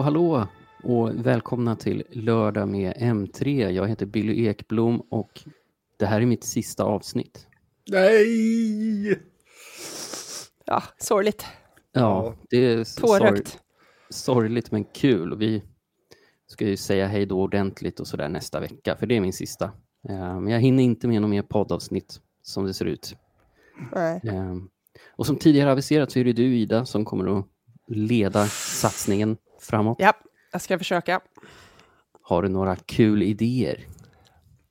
Och hallå och välkomna till Lördag med M3. Jag heter Billy Ekblom och det här är mitt sista avsnitt. Nej! Ja, sorgligt. Ja, det är sorg, sorgligt men kul. Vi ska ju säga hej då ordentligt och sådär nästa vecka, för det är min sista. Eh, Men jag hinner inte med något mer poddavsnitt som det ser ut. Nej. Eh, Och som tidigare aviserat så är det du Ida som kommer att leda satsningen framåt. Ja, jag ska försöka. Har du några kul idéer?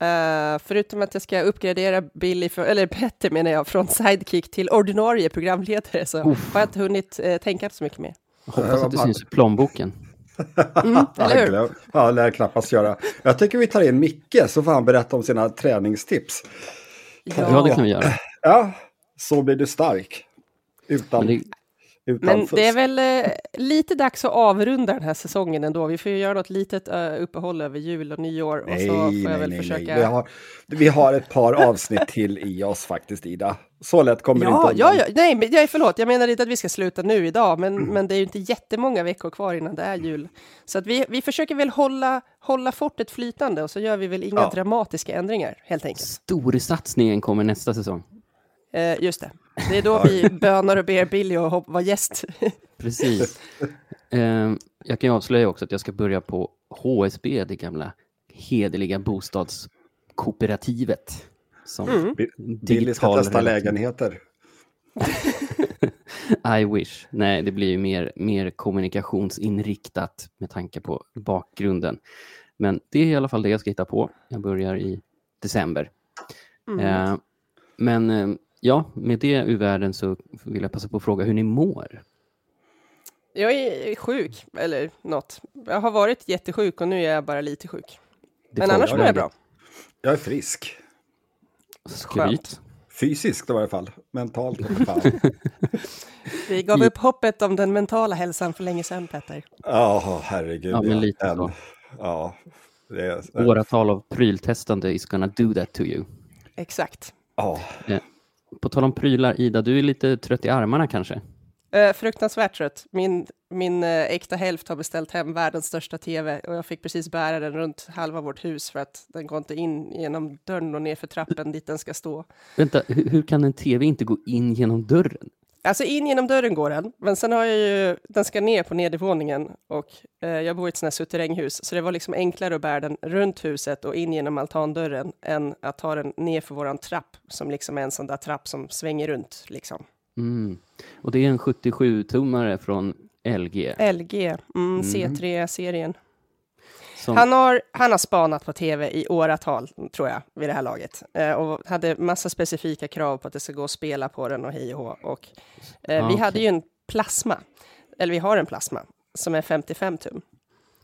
Eh, förutom att jag ska uppgradera Billy, för, eller Petter menar jag, från sidekick till ordinarie programledare så Uff. har jag inte hunnit eh, tänka så mycket mer. Hoppas att det syns i plånboken. Mm, eller hur? Ja, lär knappast göra. Jag tycker vi tar in Micke så får han berätta om sina träningstips. Ja, det kan vi göra. Ja, så blir du stark. Utan, det, utan Men fusk. det är väl eh, lite dags att avrunda den här säsongen ändå. Vi får ju göra något litet eh, uppehåll över jul och nyår och Nej, så får nej, jag väl nej, försöka... nej. Vi, har, vi har ett par avsnitt till i oss faktiskt, Ida. Så lätt kommer det Ja, inte ja, undan. ja, nej, men, nej, förlåt, jag menar inte att vi ska sluta nu idag, men, Mm. men det är ju inte jättemånga veckor kvar innan det är jul. Så att vi, vi försöker väl hålla, hålla fortet flytande och så gör vi väl inga Ja. dramatiska ändringar, helt enkelt. storsatsningen kommer nästa säsong. Eh, just det, det är då vi bönar och ber Billy att vara gäst. Precis. Eh, jag kan ju avslöja också att jag ska börja på HSB, det gamla hederliga bostadskooperativet. Som Mm. Bi- Billy ska testa lägenheter. I wish. Nej, det blir ju mer, mer kommunikationsinriktat med tanke på bakgrunden. Men det är i alla fall det jag ska hitta på. Jag börjar i december. Mm. Eh, men eh, ja, med det ur världen så vill jag passa på att fråga hur ni mår. Jag är sjuk, eller något. Jag har varit jättesjuk och nu är jag bara lite sjuk. Det Men annars mår jag bra. Jag är frisk. Skryt. Fysiskt i varje fall. Mentalt fan. Vi gav upp hoppet om den mentala hälsan för länge sedan, Petter. Ja, herregud. Ja, men lite så. Ja, det är... Åratal av pryltestande is gonna do that to you. Exakt. Ja, På tal om prylar, Ida, du är lite trött i armarna kanske? Eh, fruktansvärt trött. Min, min eh, äkta hälft har beställt hem världens största tv och jag fick precis bära den runt halva vårt hus för att den går inte in genom dörren och ner för trappen dit den ska stå. Vänta, hur, hur kan en tv inte gå in genom dörren? Alltså in genom dörren går den, men sen har jag ju, den ska ner på nedervåningen och eh, jag bor i ett sånt här suterränghus, så det var liksom enklare att bära den runt huset och in genom altandörren än att ta den ner för våran trapp, som liksom är en sån där trapp som svänger runt liksom. Mm. Och det är en 77-tummare från LG. LG, mm, C3-serien. Som, Han har, han har spanat på tv i åratal, tror jag, vid det här laget. Eh, och hade massa specifika krav på att det ska gå att spela på den och hej och hå. Och, eh, Ah, vi okej. hade ju en plasma, eller vi har en plasma, som är 55 tum.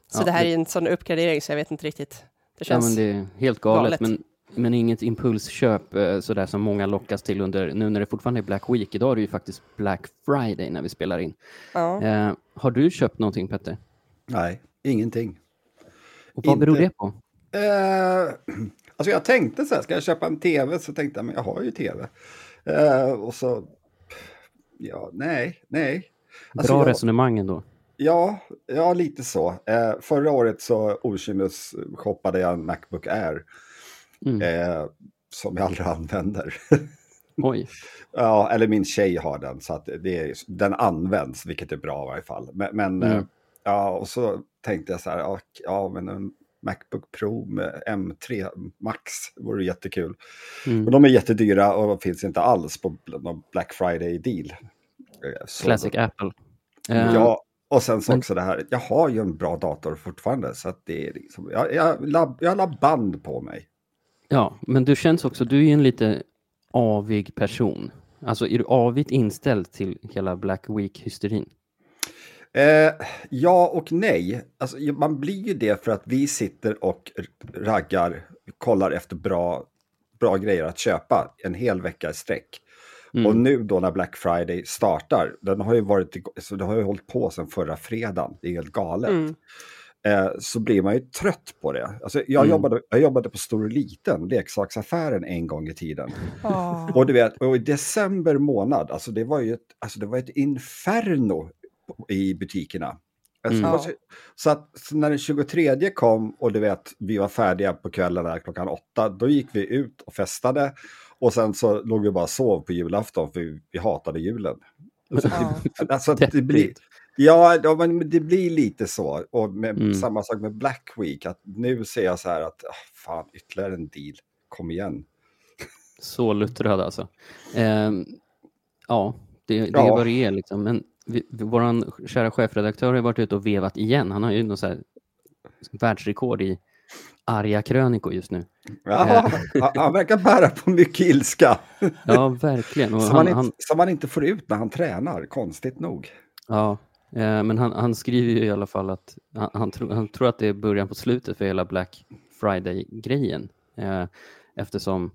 Så Ja, det här det- är en sån uppgradering så jag vet inte riktigt. Det ja, känns... men det är helt galet, galet. Men, men inget impulsköp eh, sådär som många lockas till under, nu när det fortfarande är Black Week. Idag är det ju faktiskt Black Friday när vi spelar in. ja. Eh, har du köpt någonting Petter? nej, ingenting. Och vad beror det på? Eh, alltså jag tänkte så här, ska jag köpa en tv? Så tänkte jag, men jag har ju tv. Eh, och så, ja, nej, nej. Alltså, Bra jag- resonemang ändå. Ja, ja lite så. Eh, förra året så shoppade jag en Macbook Air. Mm. Eh, som jag aldrig använder. Oj. ja, eller min tjej har den, så att det är, den används, vilket är bra i varje fall. Men, men Mm. Ja, och så tänkte jag så här, ja, ja men en Macbook Pro med M3 Max vore jättekul. Mm. Men de är jättedyra och finns inte alls på Black Friday-deal. Eh, Classic Apple. Eh, Ja, och sen så också det här, jag har ju en bra dator fortfarande, så att det är liksom, jag, jag, lab, jag la band på mig. Ja, men du känns också, du är ju en lite avig person. Alltså är du avigt inställd till hela Black Week-hysterin? Eh, ja och nej. Alltså, man blir ju det för att vi sitter och raggar, kollar efter bra, bra grejer att köpa en hel vecka i sträck. Mm. Och nu då när Black Friday startar, den har ju varit, så det har ju hållit på sedan förra fredagen, det är helt galet. Mm. Eh, så blir man ju trött på det. Alltså, jag, Mm. jobbade, jag jobbade på Stor och Liten, leksaksaffären en gång i tiden. Ah. Och du vet, och i december månad, alltså det var ju ett, alltså det var ett inferno i butikerna. Alltså, Mm. så- Så, att, så när den 23 kom och du vet, vi var färdiga på kvällen där klockan åtta, då gick vi ut och festade. Och sen så låg vi bara och sov på julafton för vi, vi hatade julen. Så Ja. det, alltså, det blir, ja, men det blir lite så. Och med, Mm. samma sak med Black Week, att nu ser jag så här att, ah, fan, ytterligare en deal, kom igen. Så luttrad alltså. Ehm, ja, det, det Ja. är vad det är liksom. Men vi, våran kära chefredaktör har varit ute och vevat igen. Han har ju något så här världsrekord i arga krönikor just nu. Ja, han, han verkar bära på mycket ilska. Ja, verkligen. Och Som han, han, inte, som han inte får ut när han tränar, konstigt nog. ja, eh, men han, han skriver ju i alla fall att han, han, tro, han tror att det är början på slutet för hela Black Friday-grejen. Eh, eftersom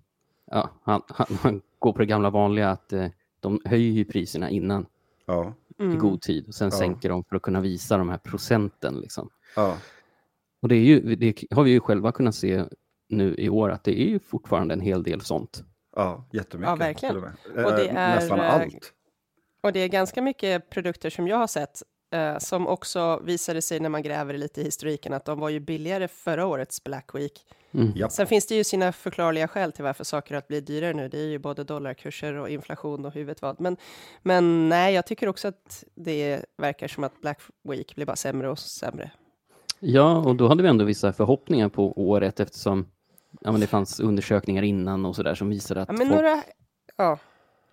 ja, han, han, går på det gamla vanliga att eh, de höjer ju priserna innan Ja, i Mm. god tid och sen Ja. sänker de för att kunna visa de här procenten. Liksom. ja, Och det, är ju, det har vi ju själva kunnat se nu i år att det är ju fortfarande en hel del sånt. ja jättemycket. Ja, verkligen. och det Eh, är, Nästan eh, allt. Och det är ganska mycket produkter som jag har sett eh, som också visade sig när man gräver lite i historiken att de var ju billigare förra årets Black Week. Mm. Sen finns det ju sina förklarliga skäl till varför saker att bli dyrare nu. Det är ju både dollarkurser och inflation och huvudet vad. Men, men nej, jag tycker också att det verkar som att Black Week blir bara sämre och sämre. Ja, och då hade vi ändå vissa förhoppningar på året eftersom ja, men det fanns undersökningar innan och sådär som visade att Ja, men folk... några, ja,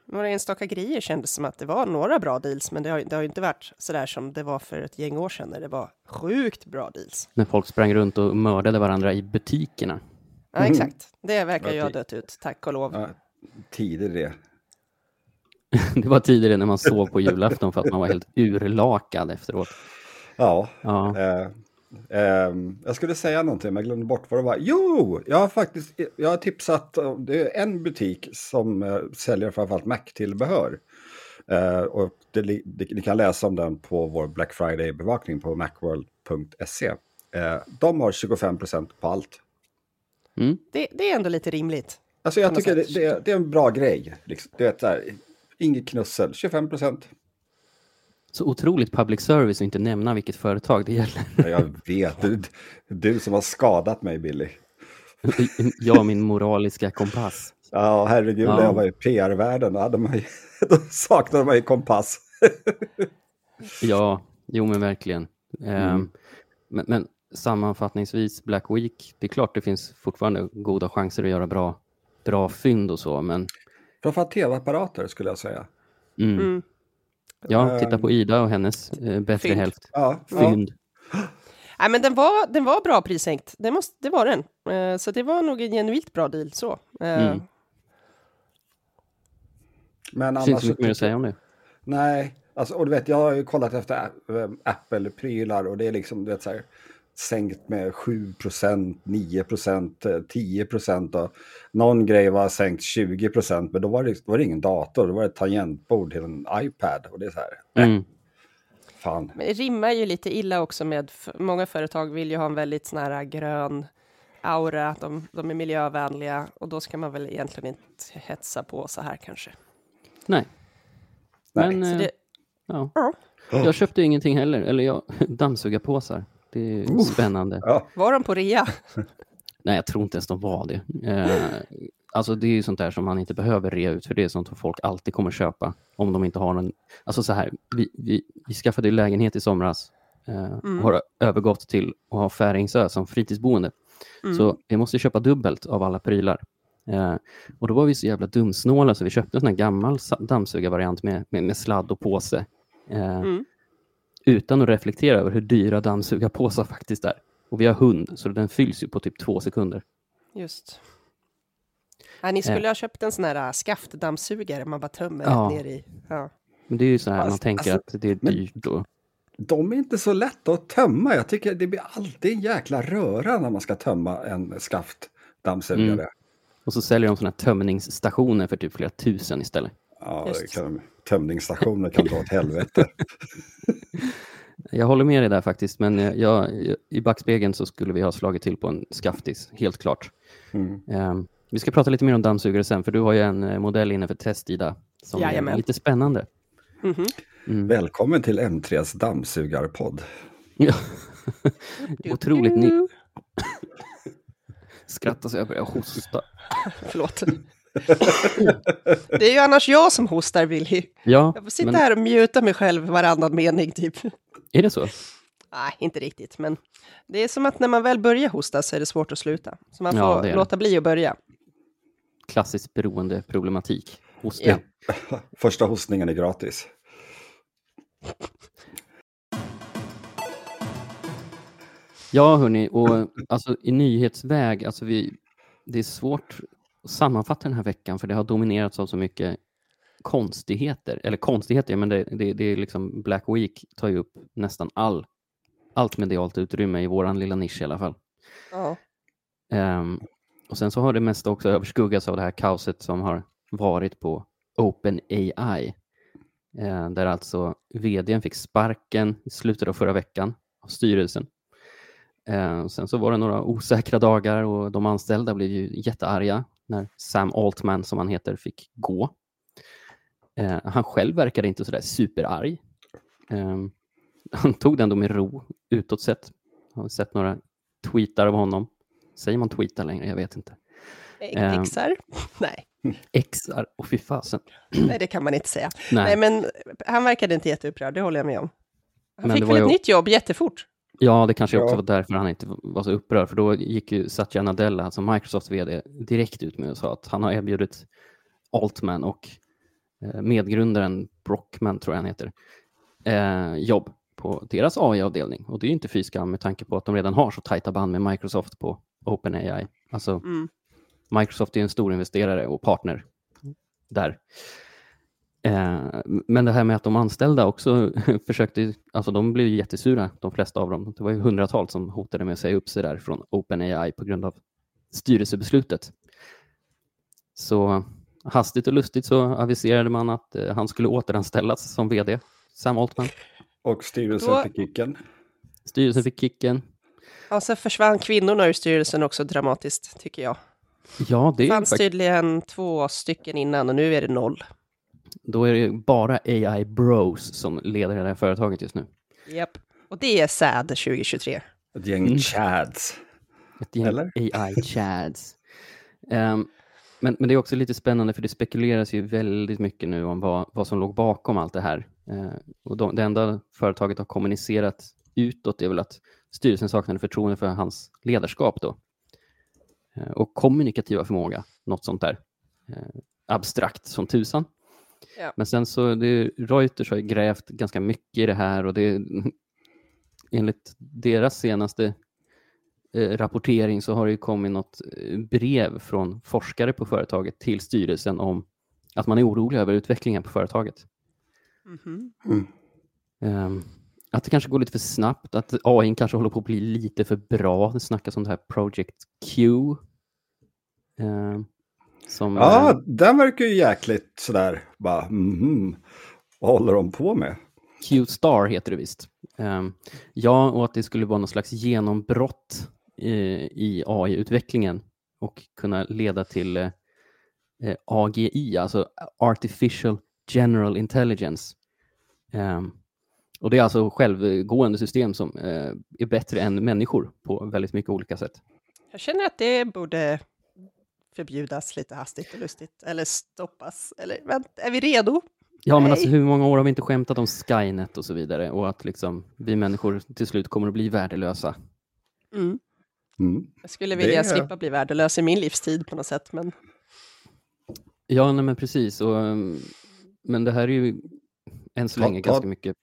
några enstaka grejer kändes som att det var några bra deals, men det har, det har ju inte varit sådär som det var för ett gäng år sedan när det var sjukt bra deals. när folk sprang runt och mördade varandra i butikerna. Ja, Mm. exakt. Det verkar ju ha dött ut, tack och lov. Ja, tider det. Det var tidigare när man sov på julafton för att man var helt urlakad efteråt. Ja, Ja, eh, ehm, jag skulle säga någonting men jag glömde bort vad det var. Jo, jag har faktiskt jag har tipsat. Det är en butik som eh, säljer framförallt Mac-tillbehör. Eh, och det, det, ni kan läsa om den på vår Black Friday-bevakning på macworld.se. Eh, de har 25% på allt. mm. Det, det är ändå lite rimligt. Alltså jag tycker det, det, det är en bra grej. Liksom. Du vet, så här, inget knussel, 25 Så otroligt public service att inte nämna vilket företag det gäller. Jag vet, du, du som har skadat mig Billy. Jag och min moraliska kompass. Ja, herregud, Ja. jag var i PR-världen, då, hade man ju, då saknade man ju kompass. Ja, jo men verkligen. Ehm, men, men sammanfattningsvis, Black Week, det är klart det finns fortfarande goda chanser att göra bra, bra fynd och så, men Framförallt tv-apparater skulle jag säga. mm. Mm. Ja, titta på Ida och hennes eh, bättre Fynd. hälft. Ja, ja. Fynd. Nej, men den var, den var bra prissänkt. Det, måste, det var den. Eh, så det var nog en genuint bra deal. Så. Eh, Mm. Men Det annars... finns inte mycket mer att säga om det. Nej, alltså, och du vet, jag har ju kollat efter Ä- Apple-prylar och det är liksom, du vet, så här, sänkt med 7% 9% 10% och någon grej var sänkt 20% men då var, det, var det ingen dator, då var det ett tangentbord till en iPad och det är så här, Mm. fan. Men det rimmar ju lite illa också med, många företag vill ju ha en väldigt sån här grön aura, de, de är miljövänliga och då ska man väl egentligen inte hetsa på så här kanske. Nej. Nej. Men, Så eh, det, ja. Jag köpte ingenting heller, eller jag dammsugarpåsar. Det är Uff. spännande. Ja, var de på rea? Nej, jag tror inte ens de var det. Eh, alltså det är ju sånt där som man inte behöver rea ut, för det är sånt som folk alltid kommer köpa om de inte har någon... Alltså så här, vi, vi, vi skaffade ju lägenhet i somras eh, och har övergått till att ha Färingsö som fritidsboende. Så vi måste köpa dubbelt av alla prylar. Eh, och då var vi så jävla dumsnåla så vi köpte en sån här gammal dammsugarvariant med, med, med sladd och påse. Eh, Mm. Utan att reflektera över hur dyra dammsugarpåsar faktiskt är. Och vi har hund, så den fylls ju på typ två sekunder. Just. Ja, ni skulle ha köpt en sån här äh, skaftdammsugare man bara tömmer Ja. ner i. Ja. Men det är ju så här, man tänker alltså, att det är dyrt. Och, de är inte så lätta att tömma. Jag tycker det blir alltid en jäkla röra när man ska tömma en skaftdammsugare. Mm. och så säljer de såna här tömningsstationer för typ flera tusen istället. Ja, Just. det kan, tömningsstationer kan dra åt helvete. Jag håller med dig där faktiskt, men eh, jag, i backspegeln så skulle vi ha slagit till på en skaftis, helt klart. Mm. Ehm, vi ska prata lite mer om dammsugare sen, för du har ju en eh, modell inne för test, Ida, som Jajamän. är lite spännande. Mhm. Mm. Välkommen till M3s dammsugarpodd. Ja. Otroligt ny. Skrattar så jag börjar hosta. Förlåt. Det är ju annars jag som hostar, Willy. Ja, Jag får sitta men här och mjuta mig själv varannan mening, typ. är det så? Nej, inte riktigt, men det är som att när man väl börjar hosta så är det svårt att sluta. Så man Ja, får det. låta bli att börja. Klassisk beroendeproblematik. Hos Ja. Första hostningen är gratis. Ja, hörni, och alltså i nyhetsväg, alltså vi, det är svårt sammanfatta den här veckan för det har dominerats av så mycket konstigheter. Eller konstigheter, men det, det, det är liksom Black Week tar ju upp nästan all, allt medialt utrymme i våran lilla nisch i alla fall. Ja. Ehm, och sen så har det mesta också överskuggats av det här kaoset som har varit på OpenAI. Uh, där alltså vdn fick sparken i slutet av förra veckan av styrelsen. Eh, sen så var det några osäkra dagar och de anställda blev ju jättearga när Sam Altman, som han heter, fick gå. Eh, han själv verkade inte sådär superarg. Eh, han tog det ändå med ro utåt sett. Jag har sett några tweetar av honom. Säger man tweetar längre? Jag vet inte. Ehm. Xar? Nej. Exar och fy fasen. Nej, det kan man inte säga. Nej. Nej, men han verkade inte jätteupprörd, det håller jag med om. Han Men fick väl ett ju- nytt jobb jättefort. Ja, det kanske också Ja. var därför han inte var så upprörd, för då gick ju Satya Nadella, alltså Microsofts vd, direkt ut med och sa att han har erbjudit Altman och eh, medgrundaren Brockman, tror jag han heter, eh, jobb på deras AI-avdelning. Och det är ju inte fy skam med tanke på att de redan har så tajta band med Microsoft på OpenAI. Alltså, Mm. Microsoft är en stor investerare och partner där. Eh, men det här med att de anställda också försökte, alltså de blev ju jättesura, de flesta av dem. Det var ju hundratals som hotade med att säga upp sig där från OpenAI på grund av styrelsebeslutet. Så hastigt och lustigt så aviserade man att eh, han skulle återanställas som vd, Sam Altman. Och styrelsen Då- fick kicken. Styrelsen fick kicken. Och så försvann kvinnorna ur styrelsen också dramatiskt, tycker jag. Ja, det Det fanns faktiskt, tydligen två stycken innan och nu är det noll. Då är det bara AI bros som leder det här företaget just nu. Japp. Och det är sad 2023. Ett gäng Mm. chads. Ett gäng Eller? AI-chads. Ehm, men, men det är också lite spännande för det spekuleras ju väldigt mycket nu om vad, vad som låg bakom allt det här. Eh, och de, det enda företaget har kommunicerat utåt är väl att styrelsen saknade förtroende för hans ledarskap då. Eh, och kommunikativa förmåga, något sånt där. Eh, abstrakt som tusan. Ja. Men sen så, det, Reuters har ju grävt ganska mycket i det här och det enligt deras senaste eh, rapportering så har det ju kommit något eh, brev från forskare på företaget till styrelsen om att man är orolig över utvecklingen på företaget. Mhm. Ehm, att det kanske går lite för snabbt, att AI kanske håller på att bli lite för bra. Det snackas om det här Project Q. ehm, som, Ja, eh, den verkar ju jäkligt sådär, bara mhm. Vad håller de på med? Q-star heter det visst. Ehm, ja, och att det skulle vara någon slags genombrott eh, i AI-utvecklingen och kunna leda till eh, eh, AGI, alltså Artificial General Intelligence. Ehm, och det är alltså självgående system som eh, är bättre än människor på väldigt mycket olika sätt. Jag känner att det borde förbjudas lite hastigt och lustigt. Eller stoppas. Eller vänta, är vi redo? Ja, men Nej. alltså hur många år har vi inte skämtat om Skynet och så vidare och att liksom vi människor till slut kommer att bli värdelösa. Mm. Mm. Jag skulle vilja är- slippa bli värdelös i min livstid på något sätt. Men Ja, nej, men precis. Och, men det här är ju än så Ta- länge ta- ganska mycket.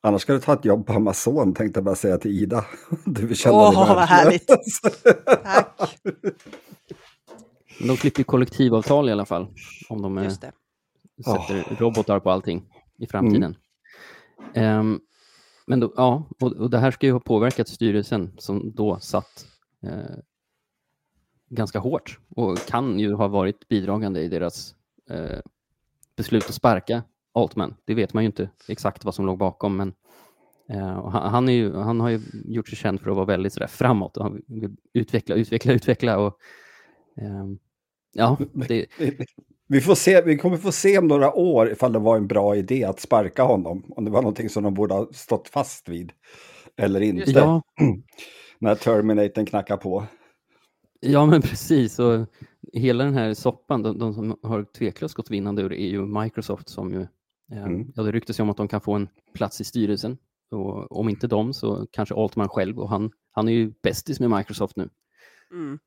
Annars ska du ta ett jobb på Amazon, tänkte jag bara säga till Ida. Du vill känna Åh, dig vad härligt. tack. De klipper ju kollektivavtal i alla fall om de eh, Just det. sätter robotar på allting i framtiden. Ehm, men då, ja, och, och det här ska ju ha påverkat styrelsen som då satt eh, ganska hårt och kan ju ha varit bidragande i deras eh, beslut att sparka Altman. Det vet man ju inte exakt vad som låg bakom, men eh, och han, är ju, han har ju gjort sig känd för att vara väldigt sådär framåt och han vill utveckla, utveckla, utveckla. Och, ehm, ja, det, Vi, får se, vi kommer få se om några år ifall det var en bra idé att sparka honom. Om det var någonting som de borde ha stått fast vid. Eller inte. Ja, När Terminatorn knackar på. ja, men precis. Och hela den här soppan, de, de som har tveklöst gått vinnande ur det är ju Microsoft som ju, eh, Mm. ja det ryktas ju om att de kan få en plats i styrelsen. Och om inte de så kanske Altman själv och han, han är ju bästis med Microsoft nu. Mm.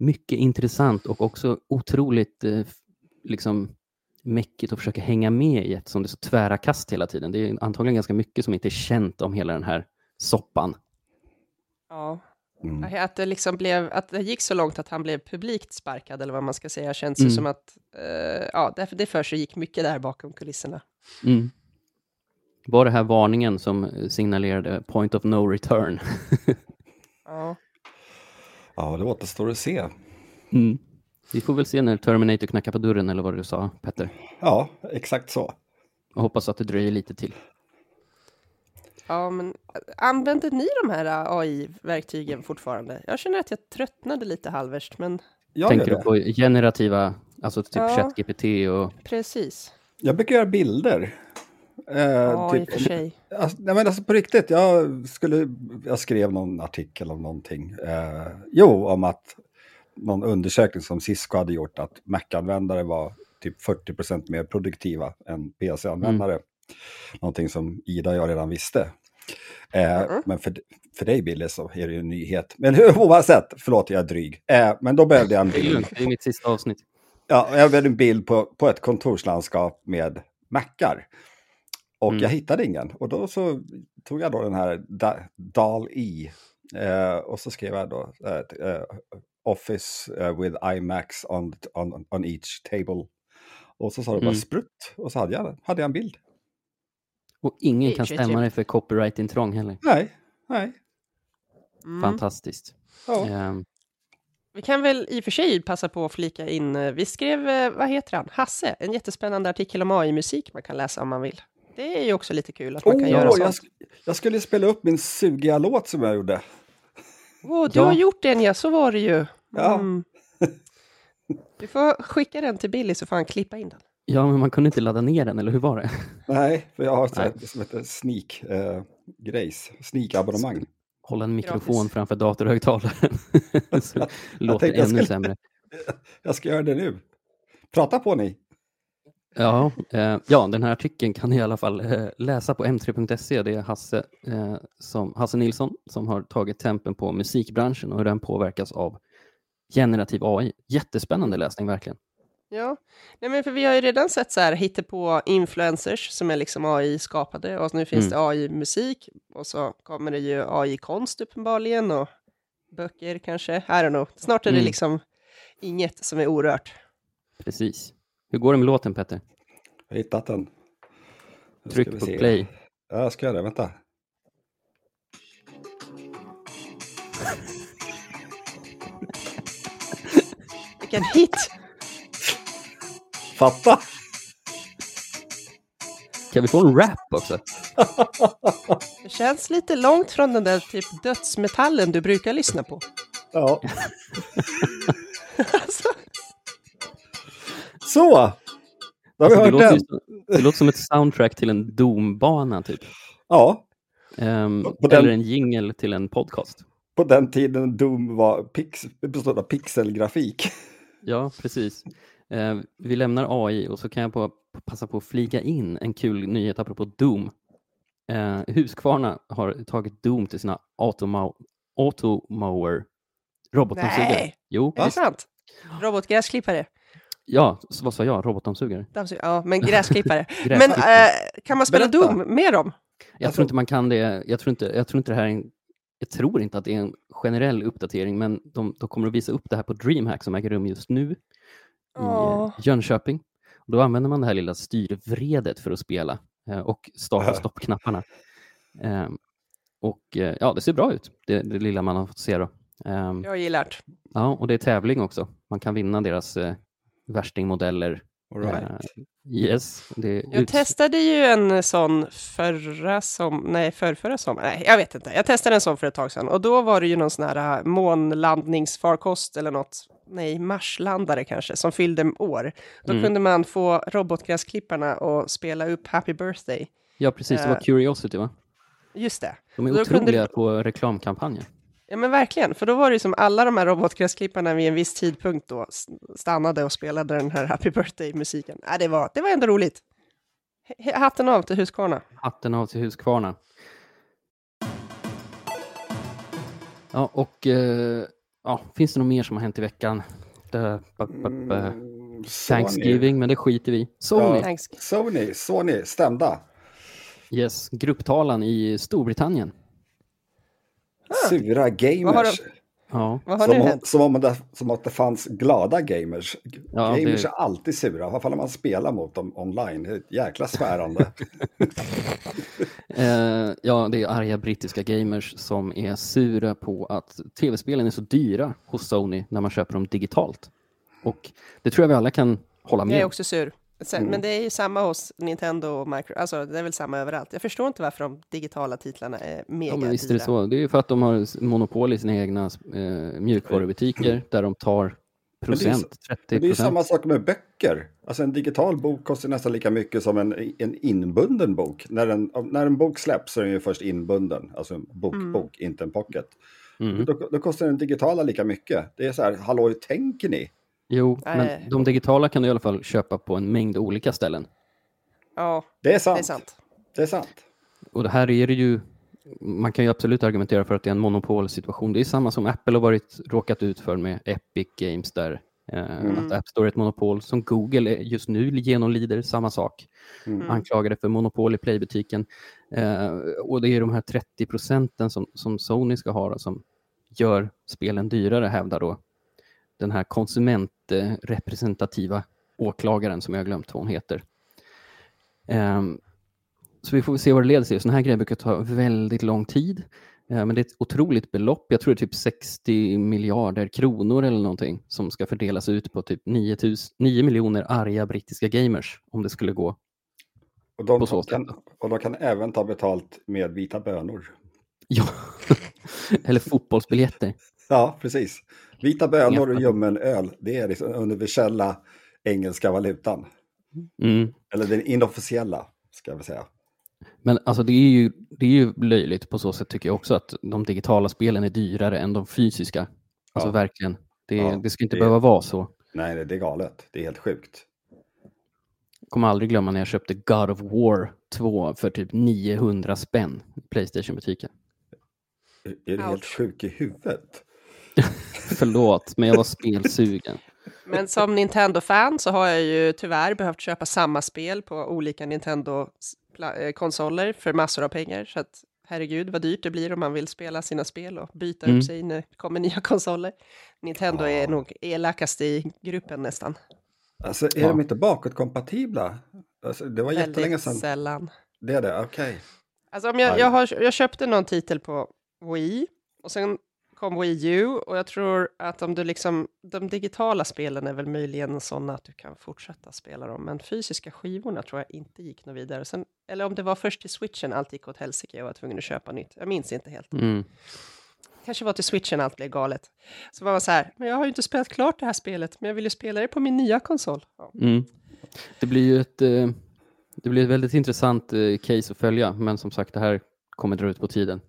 Mycket intressant och också otroligt eh, liksom mäckigt att försöka hänga med i eftersom det är så tvära kast hela tiden. Det är antagligen ganska mycket som inte är känt om hela den här soppan. Ja, Mm. att det liksom blev, att det gick så långt att han blev publikt sparkad, eller vad man ska säga, känns ju Mm. som att, eh, ja, det, det för sig gick mycket där bakom kulisserna. Mm. Var det här varningen som signalerade point of no return? Ja, Ja, det återstår att se. Mm. Vi får väl se när Terminator knackar på dörren eller vad du sa, Petter. Ja, exakt så. Jag hoppas att det dröjer lite till. ja men använder ni de här AI-verktygen fortfarande? Jag känner att jag tröttnade lite halvvärs, men Jag, Tänker du på generativa, alltså typ Ja. ChatGPT och... precis. jag brukar göra bilder. Eh, Ja, i och typ, för sig. alltså, nej, men alltså på riktigt, jag, skulle, jag skrev någon artikel om någonting. Eh, jo, om att någon undersökning som Cisco hade gjort att Mac-användare var typ 40% mer produktiva än PC-användare. Någonting som Ida och jag redan visste. Eh, Mhm. Men för, för dig, Billy, så är det ju en nyhet. Men hur- oavsett, förlåt, jag är dryg. Eh, men då behövde jag en bild. det är mitt sista avsnitt. Ja, jag behövde en bild på, på ett kontorslandskap med mackar. Och Mm. jag hittade ingen. Och då så tog jag då den här da, DAL-I. Eh, och så skrev jag då eh, eh, Office eh, with iMacs on, on, on each table. Och så sa det bara Mm. sprutt. Och så hade jag, hade jag en bild. Och ingen kan stämma trevligt. dig för copyright-intrång heller. Nej, nej. Mm. Fantastiskt. Ja. Ehm, Vi kan väl i och för sig passa på att flika in, eh, vi skrev, vad heter han, Hasse, en jättespännande artikel om AI-musik man kan läsa om man vill. Det är ju också lite kul att man kan Åh, göra jag, sånt. sk- jag skulle spela upp min sugiga låt som jag gjorde. Åh, du Ja. har gjort den ja, så var det ju. Ja. Mm. Du får skicka den till Billy så får han klippa in den. ja, men man kunde inte ladda ner den, eller hur var det? Nej, för jag har det som heter sneak eh, grejs, sneak-abonnemang. Hålla en Gratis. mikrofon framför datorhögtalaren. Så låter tänkte jag ännu skulle- sämre. Jag ska göra det nu. Prata på ni. Ja, eh, ja, den här artikeln kan ni i alla fall eh, läsa på m3.se. Det är Hasse, eh, som, Hasse Nilsson som har tagit tempen på musikbranschen och hur den påverkas av generativ AI. Jättespännande läsning verkligen. Ja, Nej, men för vi har ju redan sett så här på influencers som är liksom AI-skapade och nu finns Mm. det AI-musik och så kommer det ju AI-konst uppenbarligen och böcker kanske. I don't know. Snart är det Mm. liksom inget som är orört. Precis. Hur går det med låten Petter? Jag har hittat den. Nu Tryck på se. play. Ja, jag ska göra det. Vänta. Vilken hit! Fatta! Kan vi få en rap också? Det känns lite långt från den där typ dödsmetallen du brukar lyssna på. Ja. alltså, Så! Då har vi Alltså, det, hört låter ju den. som, det låter som ett soundtrack till en Doom-bana typ. Ja, Ehm, På den- Eller en jingle till en podcast. på den tiden Doom var pix, bestod av pixelgrafik. Ja, precis. Eh, vi lämnar AI och så kan jag på, passa på att fliga in en kul nyhet apropå Doom. Eh, Husqvarna har tagit Doom till sina automo automower robotdammsugare. Nej. Jo, är det sant? Robotgräsklippare. Ja, så vad sa jag? Robotdammsugare? Dammsug- Ja, men gräsklippare. men eh, kan man spela Berätta. Doom med dem? jag alltså- tror inte man kan det. Jag tror inte, jag tror inte det här är en, jag tror inte att det är en generell uppdatering, men de, de kommer att visa upp det här på DreamHack som äger rum just nu i eh. Jönköping. Och då använder man det här lilla styrvredet för att spela eh, och start och stoppknapparna. Ehm, och ja, det ser bra ut, det, det lilla man har fått se. Då. Ehm, Jag gillar det. ja, och det är tävling också. Man kan vinna deras eh, värstingmodeller. All right. Eh, yes, Jag ut- testade ju en sån förra som, nej förrförra sommaren, nej jag vet inte. Jag testade en sån för ett tag sedan och då var det ju någon sån här äh, månlandningsfarkost eller något, nej marslandare kanske, som fyllde år. Då Mm. kunde man få robotgräsklipparna och spela upp Happy Birthday. Ja, precis. Det var eh, Curiosity, va? Just det. De är Då kunde otroliga det- på reklamkampanjer. Ja men verkligen, för då var det ju som alla de här robotgräsklipparna vid en viss tidpunkt då stannade och spelade den här Happy Birthday-musiken. Ja, det, var, det var ändå roligt. H- Hatten av till Husqvarna. Hatten av till Husqvarna. Ja, och eh, ja, finns det något mer som har hänt i veckan? Det, ba, ba, ba, Mm. Thanksgiving, men det skiter vi. Sony, Ja. Thanks. Sony, Sony, stämda. yes, grupptalan i Storbritannien. Sura Vad har gamers. Ja, Vad har Som om, som, om det, som att det fanns glada gamers. Ja, gamers det- är alltid sura, i alla fall när man spelar mot dem online. Det är ett jäkla svärande. eh, ja, det är arga brittiska gamers som är sura på att tv-spelen är så dyra hos Sony när man köper dem digitalt. Och det tror jag vi alla kan hålla med Jag är om. också sur. Sen, Men det är ju samma hos Nintendo och Micro, alltså det är väl samma överallt. Jag förstår inte varför de digitala titlarna är mega Ja, men visst är det så. Det är ju för att de har monopol i sina egna eh, mjukvarubutiker där de tar procent, 30 Men det är ju samma procent. sak med böcker. Alltså en digital bok kostar nästan lika mycket som en, en inbunden bok. När en, när en bok släpps så är den ju först inbunden, alltså en bokbok, inte en pocket. Mm. Då, då kostar den digitala lika mycket. Det är så här, hallå, hur tänker ni? Jo, Nej. men de digitala kan du i alla fall köpa på en mängd olika ställen. Ja, Det är sant. det är sant. Det är sant. Och det här är det ju, man kan ju absolut argumentera för att det är en monopolsituation. Det är samma som Apple har varit råkat ut för med Epic Games där. Eh, Mm. Att App Store är ett monopol som Google är- just nu genomlider samma sak. Mm. Anklagade för monopol i Playbutiken. Eh, och det är de här 30 procenten som, som Sony ska ha då, som gör spelen dyrare, hävdar då den här konsumentrepresentativa åklagaren som jag har glömt vad hon heter. Ehm, så vi får se vad det leder till. Sådana här grejer brukar ta väldigt lång tid. Eh, men det är ett otroligt belopp. Jag tror det är typ 60 miljarder kronor eller någonting som ska fördelas ut på typ 9, 000, 9 miljoner arga brittiska gamers om det skulle gå. Och de, På kan, och de kan även ta betalt med vita bönor. Ja, eller fotbollsbiljetter. Ja, precis. Vita bönor och ljummen öl, det är liksom universella engelska valutan. Mm. Eller den inofficiella, ska vi säga. Men alltså det är, ju, det är ju löjligt på så sätt tycker jag också att de digitala spelen är dyrare än de fysiska. Alltså Ja. verkligen. Det, Ja, det ska inte det- behöva vara så. Nej, det är galet. Det är helt sjukt. Jag kommer aldrig glömma när jag köpte God of War 2 för typ 900 spänn i Playstation-butiken. Är är du helt sjuk i huvudet? Förlåt, men jag var spelsugen. Men som Nintendo-fan så har jag ju tyvärr behövt köpa samma spel på olika Nintendo-konsoler för massor av pengar. Så att herregud vad dyrt det blir om man vill spela sina spel och byta Mm. upp sig när det kommer nya konsoler. Nintendo är nog elakast i gruppen nästan. Alltså, är Ja. de inte bakåtkompatibla? Alltså, det var jättelänge Väldigt sedan. sällan. Det är det, okej. Alltså om jag, jag, har, jag köpte någon titel på Wii och sen kom Wii U och jag tror att om du liksom, de digitala spelen är väl möjligen sådana att du kan fortsätta spela dem, men fysiska skivorna tror jag inte gick något vidare. Sen, eller om det var först till switchen allt gick åt helsike och jag var tvungen att köpa nytt. Jag minns inte helt. Mm. Kanske var till switchen allt blev galet. Så var man så här, men jag har ju inte spelat klart det här spelet, men jag vill ju spela det på min nya konsol. Ja. Mm. Det blir ju ett, eh, det blir ett väldigt intressant eh, case att följa, men som sagt, det här kommer dra ut på tiden.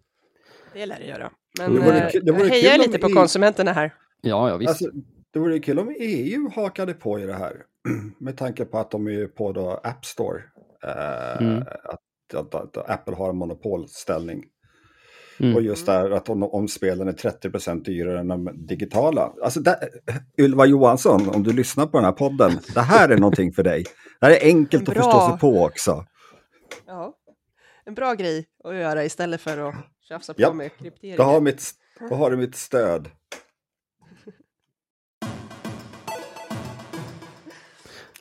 Det lär det göra. Men Det vore eh, kul- det vore jag hejar lite på i- konsumenterna här. Ja, ja visst. Alltså, det vore kul om EU hakade på i det här. Med tanke på att de är på då App Store. Eh, Mm. att, att, att Apple har en monopolställning. Mm. Och just där att om, om spelen är 30% dyrare än de digitala. Alltså där, Ylva Johansson, om du lyssnar på den här podden. Det här är någonting för dig. Det här är enkelt att Bra. förstå sig på också. Ja, en bra grej att göra istället för att tjafsa på Japp. med kryptering. Då har, mitt, då har du mitt stöd.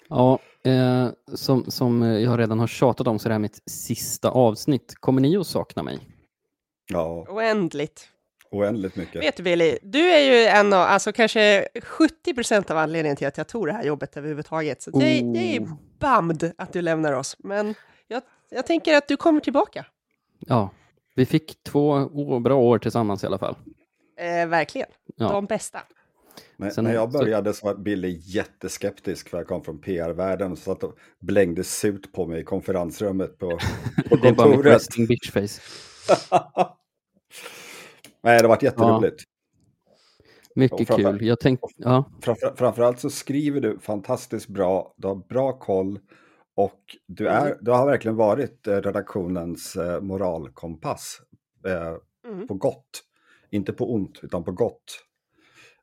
Ja, eh, som, som jag redan har tjatat om så är det här mitt sista avsnitt. Kommer ni att sakna mig? Ja, Oändligt. oändligt mycket. Vet du Billy, du är ju en av, alltså kanske 70 procent av anledningen till att jag tog det här jobbet överhuvudtaget. Så jag, jag är Oh. bummed att du lämnar oss. Men jag, jag tänker att du kommer tillbaka. Ja, vi fick två bra år tillsammans i alla fall. Eh, verkligen. Ja. De bästa. När, Sen- när jag började så var Billy jätteskeptisk för jag kom från PR-världen. Så att de blängde sut på mig i konferensrummet på, på Det är bara mitt kontoret. resting bitch face. Nej, det har varit jätteroligt. Mycket framför- kul. Jag tänkte, ja, Framför, framförallt så skriver du fantastiskt bra, du har bra koll och du, är, du har verkligen varit eh, redaktionens eh, moralkompass eh, Mm. på gott. Inte på ont, utan på gott.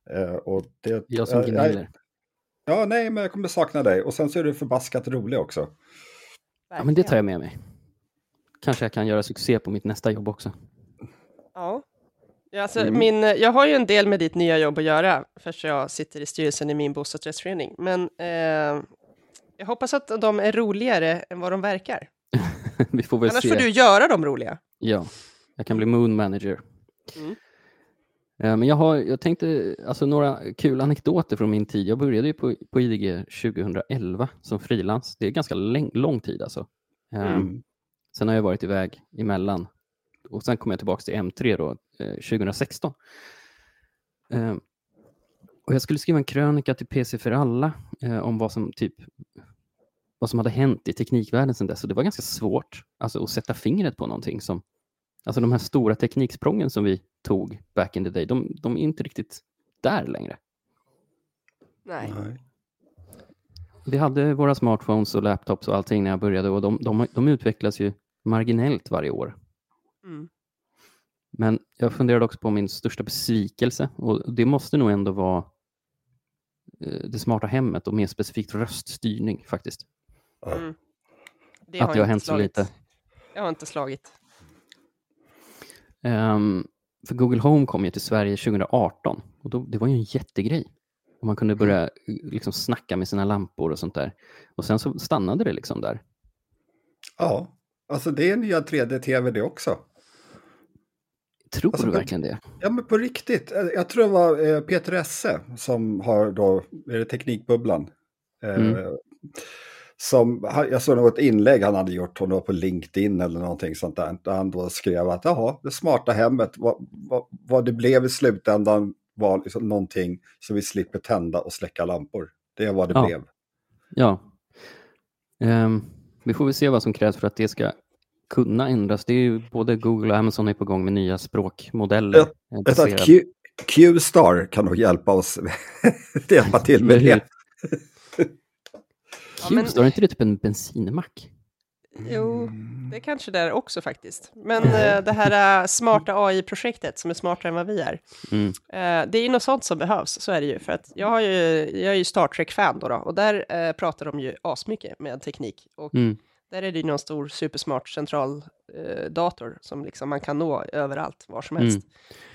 Eh, och det, jag som eh, gnäller. Ja, nej, men jag kommer sakna dig. Och sen så är du förbaskat rolig också. Ja, men det tar jag med mig. Kanske jag kan göra succé på mitt nästa jobb också. Ja. Ja, alltså, Mm. min, jag har ju en del med ditt nya jobb att göra, för jag sitter i styrelsen i min bostadsrättsförening. Men eh, jag hoppas att de är roligare än vad de verkar. Vi får väl Annars se. får du göra dem roliga. Ja, jag kan bli moon manager. Mm. Eh, Men jag, har, jag tänkte, alltså några kul anekdoter från min tid. Jag började ju på, på IDG 2011 som frilans. Det är ganska läng, lång tid alltså. Eh, Mm. Sen har jag varit iväg emellan. Och sen kom jag tillbaka till M3 då, eh, 2016. Eh, och jag skulle skriva en krönika till PC för alla eh, om vad som, typ, vad som hade hänt i teknikvärlden sedan dess. Och det var ganska svårt alltså, att sätta fingret på någonting som... Alltså de här stora tekniksprången som vi tog back in the day, de, de är inte riktigt där längre. Nej. Nej. Vi hade våra smartphones och laptops och allting när jag började och de, de, de utvecklas ju marginellt varje år. Mm. Men jag funderade också på min största besvikelse och det måste nog ändå vara det smarta hemmet och mer specifikt röststyrning faktiskt. Mm. Det Att det har hänt så lite. Jag har inte slagit. Ehm, för Google Home kom ju till Sverige 2018 och då, det var ju en jättegrej. Och man kunde börja eh, liksom snacka med sina lampor och sånt där. Och sen så stannade det liksom där. Ja, alltså det är nya 3D-tv det också. Tror Alltså, du verkligen det? Ja, men på riktigt. Eh, Jag tror det var eh, Peter Esse som har då, är det Teknikbubblan? Eh, Mm. Som, han- jag såg något inlägg han hade gjort, var på LinkedIn eller någonting sånt där, där han då skrev att jaha, det smarta hemmet, vad, vad, vad det blev i slutändan var liksom någonting så vi slipper tända och släcka lampor. Det är vad det Ja. blev. Ja. Ehm, vi får väl se vad som krävs för att det ska kunna ändras. Det är ju både Google och Amazon är på gång med nya språkmodeller. Baserade- att Q, Q-star kan nog hjälpa oss, hjälpa till med det. Qstar, är inte det typ en bensinmack? Jo, det kanske det är också faktiskt. Men eh, det här eh, smarta AI-projektet som är smartare än vad vi är. Mm. Eh, det är ju något sånt som behövs, så är det ju. För att jag, har ju, jag är ju Star Trek-fan då, då och där eh, pratar de ju asmycket med teknik. Och Mm. Där är det ju någon stor supersmart central eh, dator som liksom man kan nå överallt, var som helst. Mm.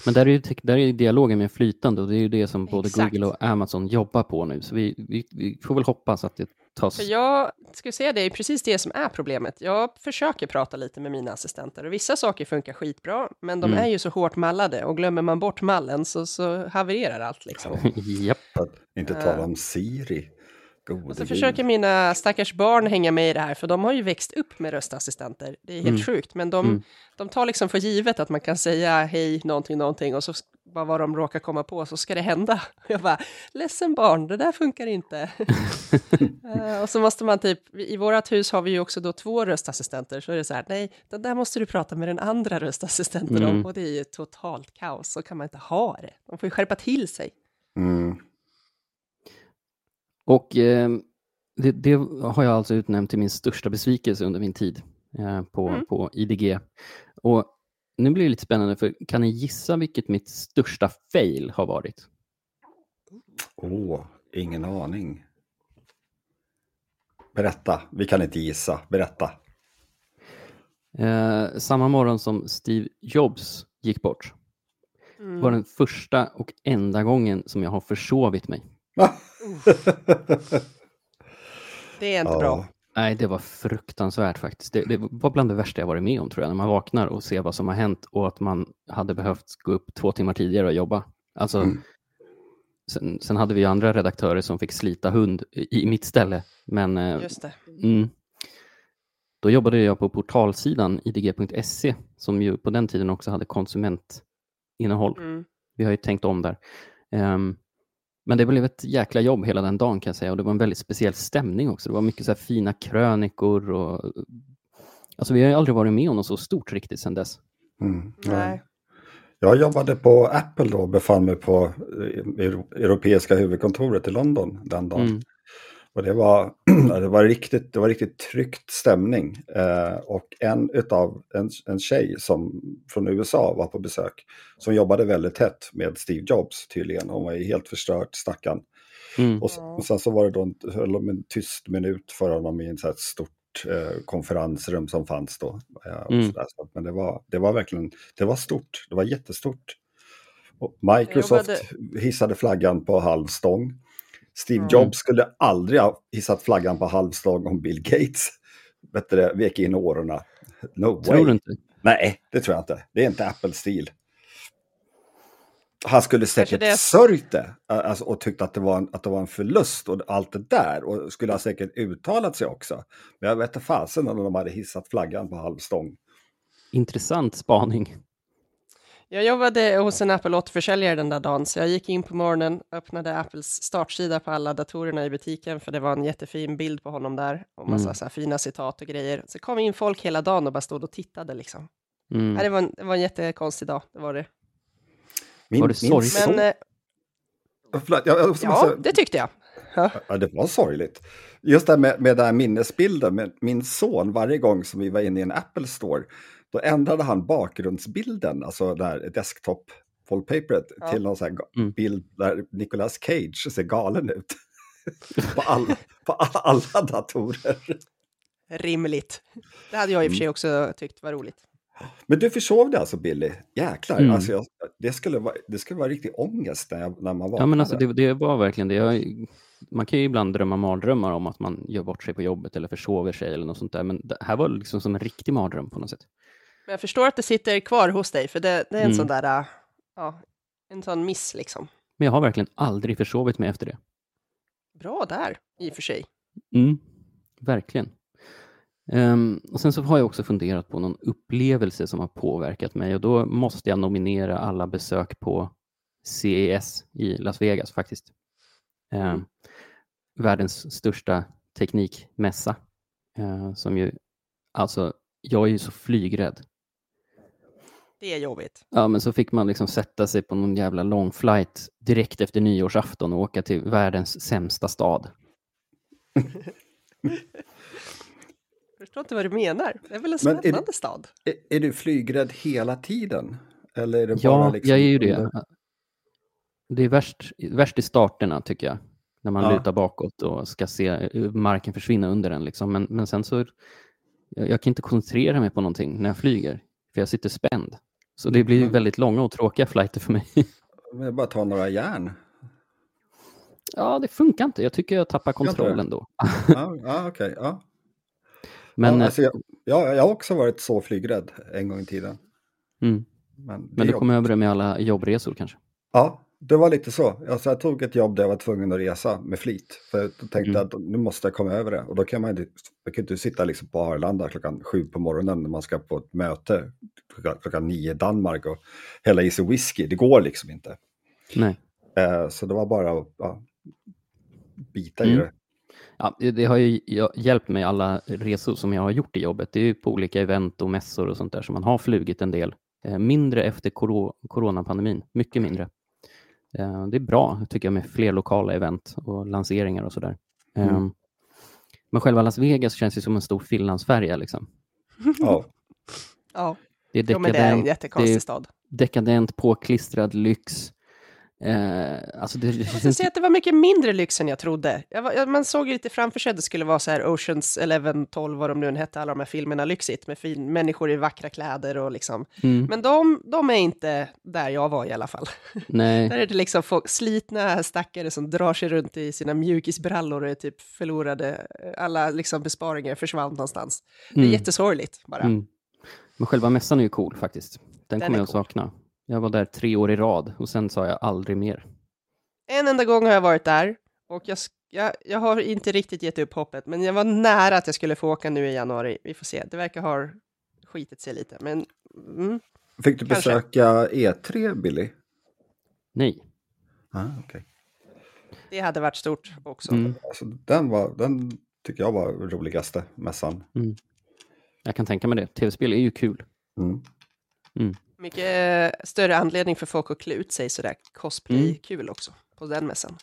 Men där är, ju, där är dialogen mer flytande och det är ju det som både Exakt. Google och Amazon jobbar på nu. Så vi, vi, vi får väl hoppas att det tas... För jag skulle säga det är precis det som är problemet. Jag försöker prata lite med mina assistenter och vissa saker funkar skitbra, men de Mm. är ju så hårt mallade och glömmer man bort mallen så, så havererar allt liksom. Japp. Inte tala om Siri. Gode Och så gud. försöker mina stackars barn hänga med i det här, för de har ju växt upp med röstassistenter. Det är helt Mm. sjukt, men de, Mm. de tar liksom för givet att man kan säga hej, någonting, någonting, och så bara vad de råkar komma på, så ska det hända. Jag bara, ledsen barn, det där funkar inte. Eh, och så måste man typ, i vårt hus har vi ju också då två röstassistenter, så är det så här, nej, den där måste du prata med den andra röstassistenten Mm. om, och det är ju totalt kaos, så kan man inte ha det. De får ju skärpa till sig. Mm. Och eh, det, det har jag alltså utnämnt till min största besvikelse under min tid eh, på, Mm. på IDG. Och nu blir det lite spännande, för kan ni gissa vilket mitt största fail har varit? Åh, ingen aning. Berätta, vi kan inte gissa. Berätta. Eh, samma morgon som Steve Jobs gick bort Mm. var den första och enda gången som jag har försovit mig. Det är inte bra. Nej, det var fruktansvärt faktiskt. Det, det var bland det värsta jag varit med om tror jag, när man vaknar och ser vad som har hänt och att man hade behövt gå upp två timmar tidigare och jobba. Alltså, Mm. sen, sen hade vi ju andra redaktörer som fick slita hund i, i mitt ställe, men eh, Just det. mm, då jobbade jag på portalsidan idg.se som ju på den tiden också hade konsumentinnehåll. Mm. Vi har ju tänkt om där. Ehm, men det blev ett jäkla jobb hela den dagen kan jag säga och det var en väldigt speciell stämning också. Det var mycket så här fina krönikor och alltså vi har ju aldrig varit med om något så stort riktigt sedan dess. Mm, ja. Nej. Jag jobbade på Apple då och befann mig på eh, euro- europeiska huvudkontoret i London den dagen. Mm. Och det var, det var riktigt, det var riktigt tryckt stämning. Eh, och en utav en, en tjej som, från USA var på besök som jobbade väldigt tätt med Steve Jobs tydligen. Hon var ju helt förstört, stackarn. Mm. Och, s- och sen så var det då en, höll de en tyst minut för honom i en så här stort eh, konferensrum som fanns då. Eh, och Mm. så Men det var, det var verkligen, det var stort, det var jättestort. Och Microsoft jobbade- hissade flaggan på halvstång. Steve Mm. Jobs skulle aldrig ha hissat flaggan på halvstång om Bill Gates vet du, vek in åren. No Tror way. du inte? Nej, det tror jag inte. Det är inte Apple-stil. Han skulle säkert det sörjt det alltså, och tyckt att det, var en, att det var en förlust och allt det där. Och skulle ha säkert uttalat sig också. Men jag vet inte fasen om de hade hissat flaggan på halvstång. Intressant spaning. Jag jobbade hos en Apple 8-försäljare den där dagen, så jag gick in på morgonen, öppnade Apples startsida på alla datorerna i butiken, för det var en jättefin bild på honom där, och massa Mm. så här fina citat och grejer. Så kom in folk hela dagen och bara stod och tittade liksom. Mm. Det, var en, det var en jättekonstig dag, det var det. Min, Var det sorgligt? son- Men eh, Förlåt, jag, jag måste ja, säga- det tyckte jag. Ja, det var sorgligt. Just det här med, med den här minnesbilden, med min son, varje gång som vi var inne i en Apple Store, då ändrade han bakgrundsbilden, alltså det här desktop wallpaperet, Ja. till någon sån Mm. bild där Nicolas Cage ser galen ut. på alla, på alla, alla datorer. Rimligt. Det hade jag i och för Mm. sig också tyckt var roligt. Men du försov det alltså Billy? Jäklar, Mm. alltså jag, det, skulle vara, det skulle vara riktig ångest när, jag, när man vaknade. Ja, men alltså det, det var verkligen det. Jag, man kan ju ibland drömma mardrömmar om att man gör bort sig på jobbet eller försover sig eller något sånt där. Men det här var liksom som en riktig mardröm på något sätt. Men jag förstår att det sitter kvar hos dig, för det, det är en Mm. sån där, äh, ja, en sån miss liksom. Men jag har verkligen aldrig försovit mig efter det. Bra där, i och för sig. Mm, verkligen. Ehm, och sen så har jag också funderat på någon upplevelse som har påverkat mig och då måste jag nominera alla besök på CES i Las Vegas faktiskt. Ehm, världens största teknikmässa. eh, som ju, alltså, jag är ju så flygrädd. Det är jobbigt. Ja, men så fick man liksom sätta sig på någon jävla lång flight direkt efter nyårsafton och åka till världens sämsta stad. Jag förstår inte vad du menar. Det är väl en Men är det- spännande stad? Är, är du flygrädd hela tiden? Eller är det bara Ja, liksom jag är ju det. under- Det är värst, värst i starterna tycker jag. När man Ja. lutar bakåt och ska se marken försvinna under en. Liksom. Men, men sen så, jag, jag kan inte koncentrera mig på någonting när jag flyger. För jag sitter spänd. Så det blir Mm. väldigt långa och tråkiga flighter för mig. Men jag bara ta några järn. ja, det funkar inte. Jag tycker jag tappar kontrollen då. Ja, ja okej. ja. Men, ja, alltså jag, ja, jag har också varit så flygrädd en gång i tiden. mm, Men, men du jobb- kom över det med alla jobbresor kanske? Ja, det var lite så. Alltså, jag tog ett jobb där jag var tvungen att resa med flit. För jag tänkte Mm. att nu måste jag komma över det. Och då kan man inte, man kan inte sitta liksom på Arlanda klockan sju på morgonen när man ska på ett möte klockan, klockan nio i Danmark och hälla i sig whisky. Det går liksom inte. Nej. Eh, så det var bara att ja, bita i Mm. det. Ja, det- har ju hjälpt mig alla resor som jag har gjort i jobbet. Det är ju på olika event och mässor och sånt där som man har flugit en del. Eh, mindre efter coronapandemin, mycket mindre. Eh, det är bra, tycker jag, med fler lokala event och lanseringar och sådär. Mm. Eh, men själva Las Vegas känns ju som en stor Finlandsfärja. Liksom. Ja. Ja, Det är jo, men det är en dekadent, jättekonstig stad. dekadent påklistrad lyx. Eh, alltså det, Jag måste säga att det var mycket mindre lyx än jag trodde. Jag var, jag, man såg ju lite framför sig att det skulle vara så här Oceans 11, 12, vad de nu än hette, alla de här filmerna lyxigt med fin, människor i vackra kläder och liksom. mm, Men de, de är inte där jag var i alla fall. nej. Där är det liksom folk, slitna stackare som drar sig runt i sina mjukisbrallor och är typ förlorade. Alla liksom besparingar försvann någonstans. Det är Mm. jättesorgligt bara. Mm. Men själva mässan är ju cool faktiskt. Den, Den kommer jag att cool. sakna. Jag var där tre år i rad och sen sa jag aldrig mer. En enda gång har jag varit där och jag, jag, jag har inte riktigt gett upp hoppet, men jag var nära att jag skulle få åka nu i januari. Vi får se. Det verkar ha skitit sig lite, men mm, Fick du Kanske. besöka E3, Billy? Nej. Ah, okay. det hade varit stort också. Mm. alltså, den, var, den tycker jag var roligaste mässan. Jag kan tänka mig det. Tv-spel är ju kul. Mm. Mm. Mycket eh, större anledning för folk att klä ut sig sådär cosplay-kul också på den mässan.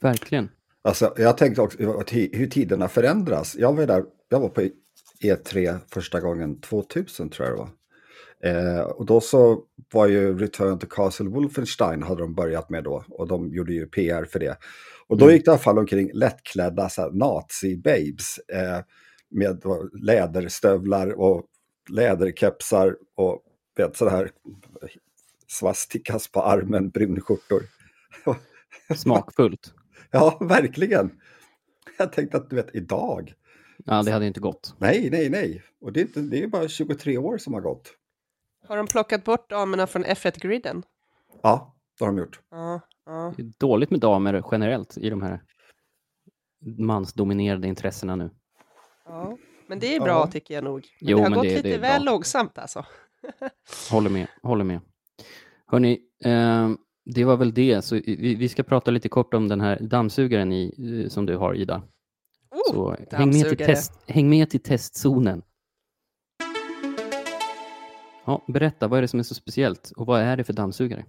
Verkligen. Alltså, jag tänkte också hur tiderna förändras. Jag var, där, jag var på E3 första gången 2000 tror jag det var. Eh, och då så var ju Return to Castle Wolfenstein hade de börjat med då och de gjorde ju PR för det. Och då Mm. gick det i alla fall omkring lättklädda nazi-babes eh, med då, läderstövlar och läderkepsar och vet, här svastikas på armen, brunskjortor. Smakfullt. Ja, verkligen. Jag tänkte att du vet, idag. Ja, det hade inte gått. Nej, nej, nej. Och det är, inte, det är bara 23 år som har gått. Har de plockat bort damerna från F1-griden? Ja, det har de gjort. Ja, ja. Det är dåligt med damer generellt i de här mansdominerade intressena nu. ja. Men det är bra Ja. tycker jag nog. Men Jo, det har men gått det- lite det väl bra. långsamt alltså. Håller med, håller med. Hörni, eh, det var väl det. Så vi, vi ska prata lite kort om den här dammsugaren i, eh, som du har, Ida. Oh, Så häng med, till test, häng med till testzonen. Ja, berätta, vad är det som är så speciellt och vad är det för dammsugare?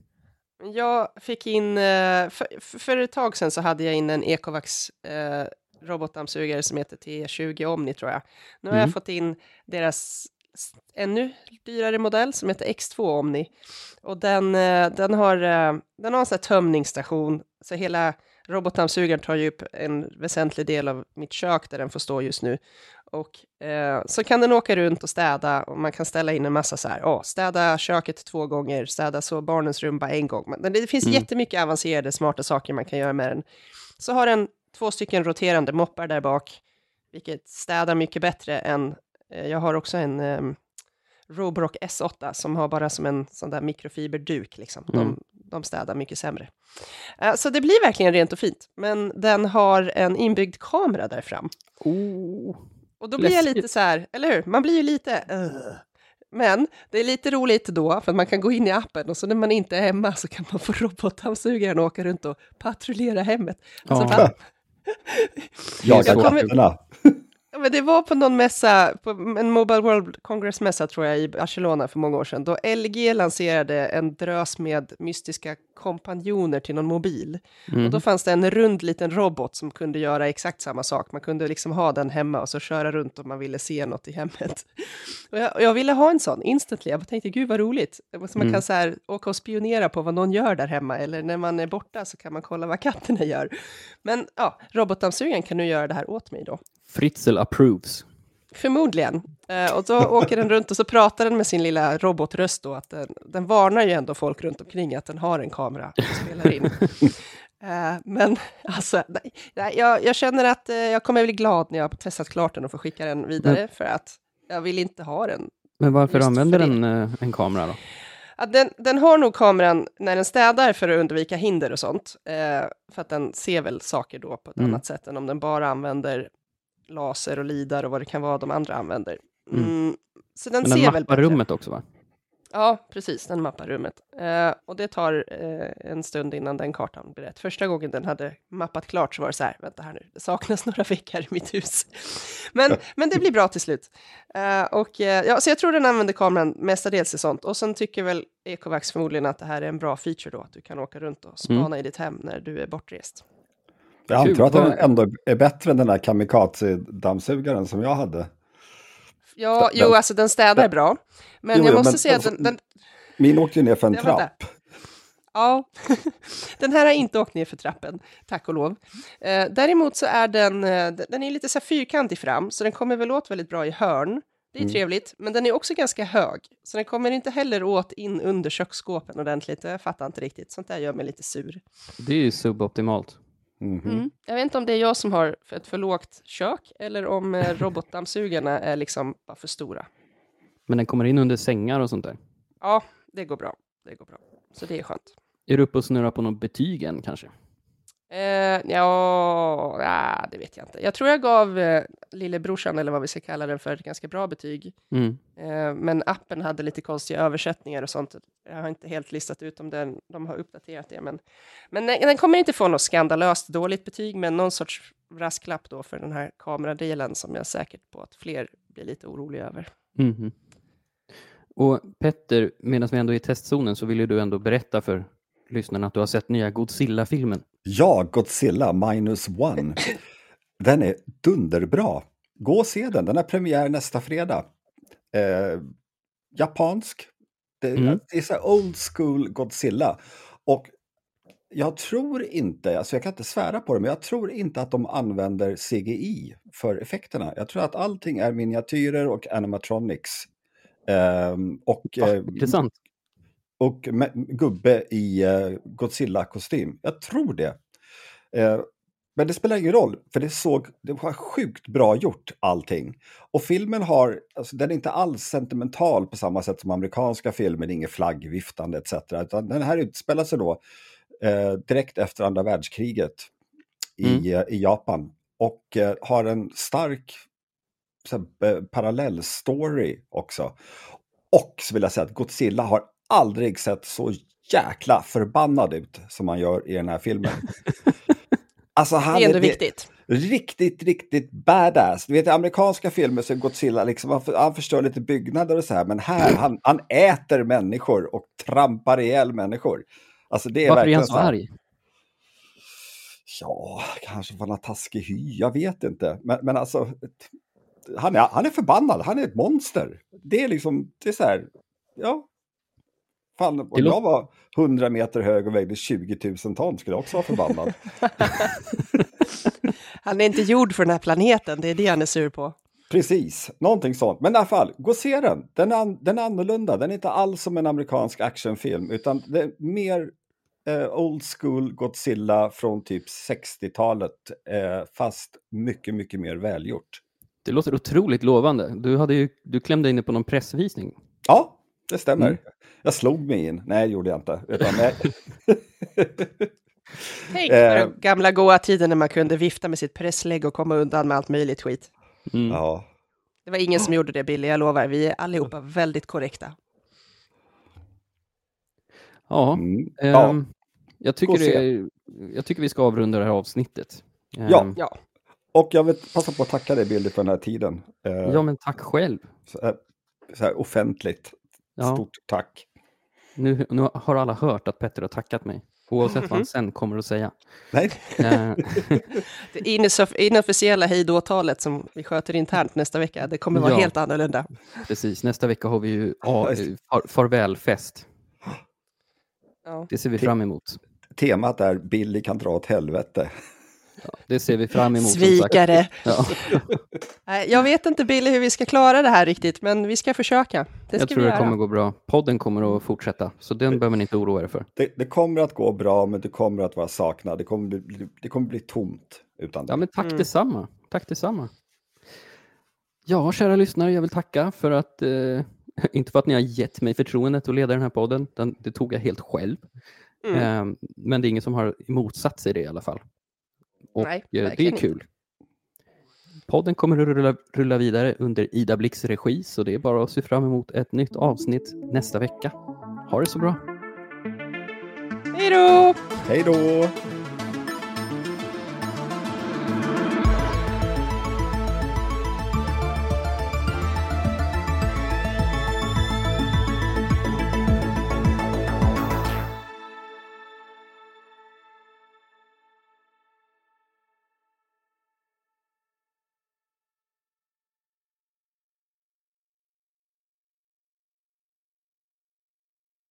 Jag fick in, eh, för, för ett tag sedan så hade jag in en Ecovax eh, robotdammsugare som heter T20 Omni tror jag. Nu har Mm. jag fått in deras ännu dyrare modell som heter X2 Omni. Och den, eh, den, har, eh, den har en sån här tömningsstation, så hela robotdammsugaren tar ju upp en väsentlig del av mitt kök där den får stå just nu. Och eh, så kan den åka runt och städa och man kan ställa in en massa så här, åh, städa köket två gånger, städa så barnens rum bara en gång. Men det finns Mm. jättemycket avancerade, smarta saker man kan göra med den. Så har den två stycken roterande moppar där bak, vilket städar mycket bättre än, jag har också en um, Roborock S8 som har bara som en sån där mikrofiberduk, liksom. Mm. De, de städar mycket sämre. Eh, så det blir verkligen rent och fint, men den har en inbyggd kamera där fram. Oh. Och då blir jag Läskigt. lite så här, eller hur? Man blir ju lite... "Ugh." Men det är lite roligt då, för att man kan gå in i appen och så när man inte är hemma så kan man få robotdammsugaren åka runt och patrullera hemmet. Alltså, Ja. Jaga Jag kommer- men det var på någon mässa, på en Mobile World Congress-mässa tror jag i Barcelona för många år sedan, då LG lanserade en drös med mystiska kompanjoner till någon mobil. Mm. Och då fanns det en rund liten robot som kunde göra exakt samma sak. Man kunde liksom ha den hemma och så köra runt om man ville se något i hemmet. Och jag, och jag ville ha en sån instantly. Jag tänkte, gud vad roligt. Så man Mm. kan så här, åka och spionera på vad någon gör där hemma. Eller när man är borta så kan man kolla vad katterna gör. Men ja, robotdammsugaren kan nu göra det här åt mig då. Fritzl approves. Förmodligen. Eh, och då åker den runt och så pratar den med sin lilla robotröst då, att den, den varnar ju ändå folk runt omkring att den har en kamera och spelar in. Eh, men alltså, nej, jag, jag känner att eh, jag kommer bli glad när jag har testat klart den och får skicka den vidare, för att jag vill inte ha den. Men varför använder den eh, en kamera då? Den, den har nog kameran när den städar för att undvika hinder och sånt, eh, för att den ser väl saker då på ett Mm. annat sätt än om den bara använder laser och lidar och vad det kan vara de andra använder. Mm. Mm. Så den Men den ser väl mappar bättre. rummet också va? Ja, precis, den mappar rummet. Eh, och det tar eh, en stund innan den kartan blir rätt. Första gången den hade mappat klart så var det så här, vänta här nu, det saknas några väggar i mitt hus. Men, men det blir bra till slut. Eh, och, eh, ja, så jag tror den använder kameran mestadels i sånt. Och sen tycker väl Ecovax förmodligen att det här är en bra feature då, att du kan åka runt och spana Mm. i ditt hem när du är bortrest. Jag antar att den ändå är bättre än den där kamikaze-dammsugaren som jag hade. Ja, Den- jo, alltså den städar den- bra. Men Jo, jag måste men säga att den, den, Min åkte ju ner för en Ja, vänta. trapp. Ja, den här har inte åkt ner för trappen, tack och lov. Eh, däremot så är den, eh, den är lite så här fyrkantig fram, så den kommer väl åt väldigt bra i hörn. Det är Mm. trevligt, men den är också ganska hög, så den kommer inte heller åt in under köksskåpen ordentligt. Jag fattar inte riktigt, sånt där gör mig lite sur. Det är ju suboptimalt. Mhm. Mm. Jag vet inte om det är jag som har ett för lågt kök, eller om eh, robotdammsugarna är liksom bara för stora. Men den kommer in under sängar och sånt där. Ja, det går bra. Det går bra. Så det är skönt. Är du uppe och snurrar på något betyg än kanske? Eh, ja, ja, det vet jag inte. Jag tror jag gav eh, lillebrorsan, eller vad vi ska kalla den för, ett ganska bra betyg. Mm. Eh, men appen hade lite konstiga översättningar och sånt. Jag har inte helt listat ut om den, de har uppdaterat det. Men, men den, den kommer inte få något skandalöst dåligt betyg, men någon sorts rasklapp då för den här kameradelen som jag är säker på att fler blir lite oroliga över. Mhm. Och Petter, medan vi ändå är i testzonen så vill ju du ändå berätta för lyssnarna att du har sett nya Godzilla-filmen. Ja, Godzilla minus one. Den är dunderbra. Gå och se den, den har premiär nästa fredag. Eh, japansk. Det, Mm. det är så old school Godzilla. Och jag tror inte, alltså jag kan inte svära på det, men jag tror inte att de använder CGI för effekterna. Jag tror att allting är miniatyrer och animatronics. Ehm, och, eh, intressant. Och gubbe i eh, Godzilla-kostym. Jag tror det. Eh, men det spelar ingen roll, för det såg det var sjukt bra gjort allting. Och filmen har, alltså, den är inte alls sentimental på samma sätt som amerikanska filmer, det är inget flaggviftande etc. Utan den här utspelar sig då eh, direkt efter andra världskriget i, eh, i Japan. Och eh, har en stark så här, eh, parallellstory också. Och så vill jag säga att Godzilla har aldrig sett så jäkla förbannad ut som han gör i den här filmen. Alltså han Det är ändå viktigt. Riktigt, riktigt badass. Du vet i amerikanska filmer så är Godzilla liksom, han, för, han förstör lite byggnader och så här, men här, han, han äter människor och trampar ihjäl människor. Alltså det är Varför är han så arg? Ja, kanske för han har taskig hy, jag vet inte. Men, men alltså, han är, han är förbannad, han är ett monster. Det är liksom, det är så här, ja. Fan, om jag var 100 meter hög och vägde 20 000 ton skulle jag också vara förbannad. Han är inte gjord för den här planeten, det är det han är sur på. Precis, någonting sånt. Men i alla fall, gå och se den. Den är, den är annorlunda, den är inte alls som en amerikansk actionfilm, utan det är mer eh, old school Godzilla från typ 60-talet, eh, fast mycket, mycket mer välgjort. Det låter otroligt lovande. Du, hade ju, du klämde in dig på någon pressvisning. Ja, det stämmer. Mm. Jag slog mig in. Nej, det gjorde jag inte. Utan, nej. Tänk Eh. på gamla goa tiden när man kunde vifta med sitt presslägg och komma undan med allt möjligt skit. Mm. ja. Det var ingen som gjorde det, Billy, jag lovar. Vi är allihopa väldigt korrekta. Ja, Mm. ja. ehm, jag, tycker det är, jag tycker vi ska avrunda det här avsnittet. Ehm, Ja. Ja, Och jag vill passa på att tacka dig, Billy, för den här tiden. Eh, ja, men tack själv. så, här, så här offentligt. Ja. Stort tack. Nu, nu har alla hört att Petter har tackat mig, oavsett vad han sen kommer att säga. Nej, Eh, det inoff- inofficiella hejdåtalet som vi sköter internt nästa vecka, det kommer vara Ja. helt annorlunda. precis, nästa vecka har vi ju ja, far, farvälfest. Ja. Det ser vi fram emot. temat är Billy kan dra åt helvete. Det ser vi fram emot. Svikare! Ja, Jag vet inte Billy hur vi ska klara det här riktigt, men vi ska försöka. Det ska jag tror vi det göra. kommer gå bra. Podden kommer att fortsätta, så den behöver man inte oroa er för. Det, det kommer att gå bra, men du kommer att vara saknad. Det kommer bli, det kommer bli tomt utan Ja, dig. men tack Mm. detsamma. Tack detsamma. Ja, kära lyssnare, jag vill tacka för att, eh, inte för att ni har gett mig förtroendet att leda den här podden, den, det tog jag helt själv. Mm. Eh, men det är ingen som har motsatt sig det i alla fall. Och Nej, eh, det är kul. Podden kommer att rulla, rulla vidare under Ida Blix regi, så det är bara att se fram emot ett nytt avsnitt nästa vecka. Ha det så bra! Hej då! Hej då!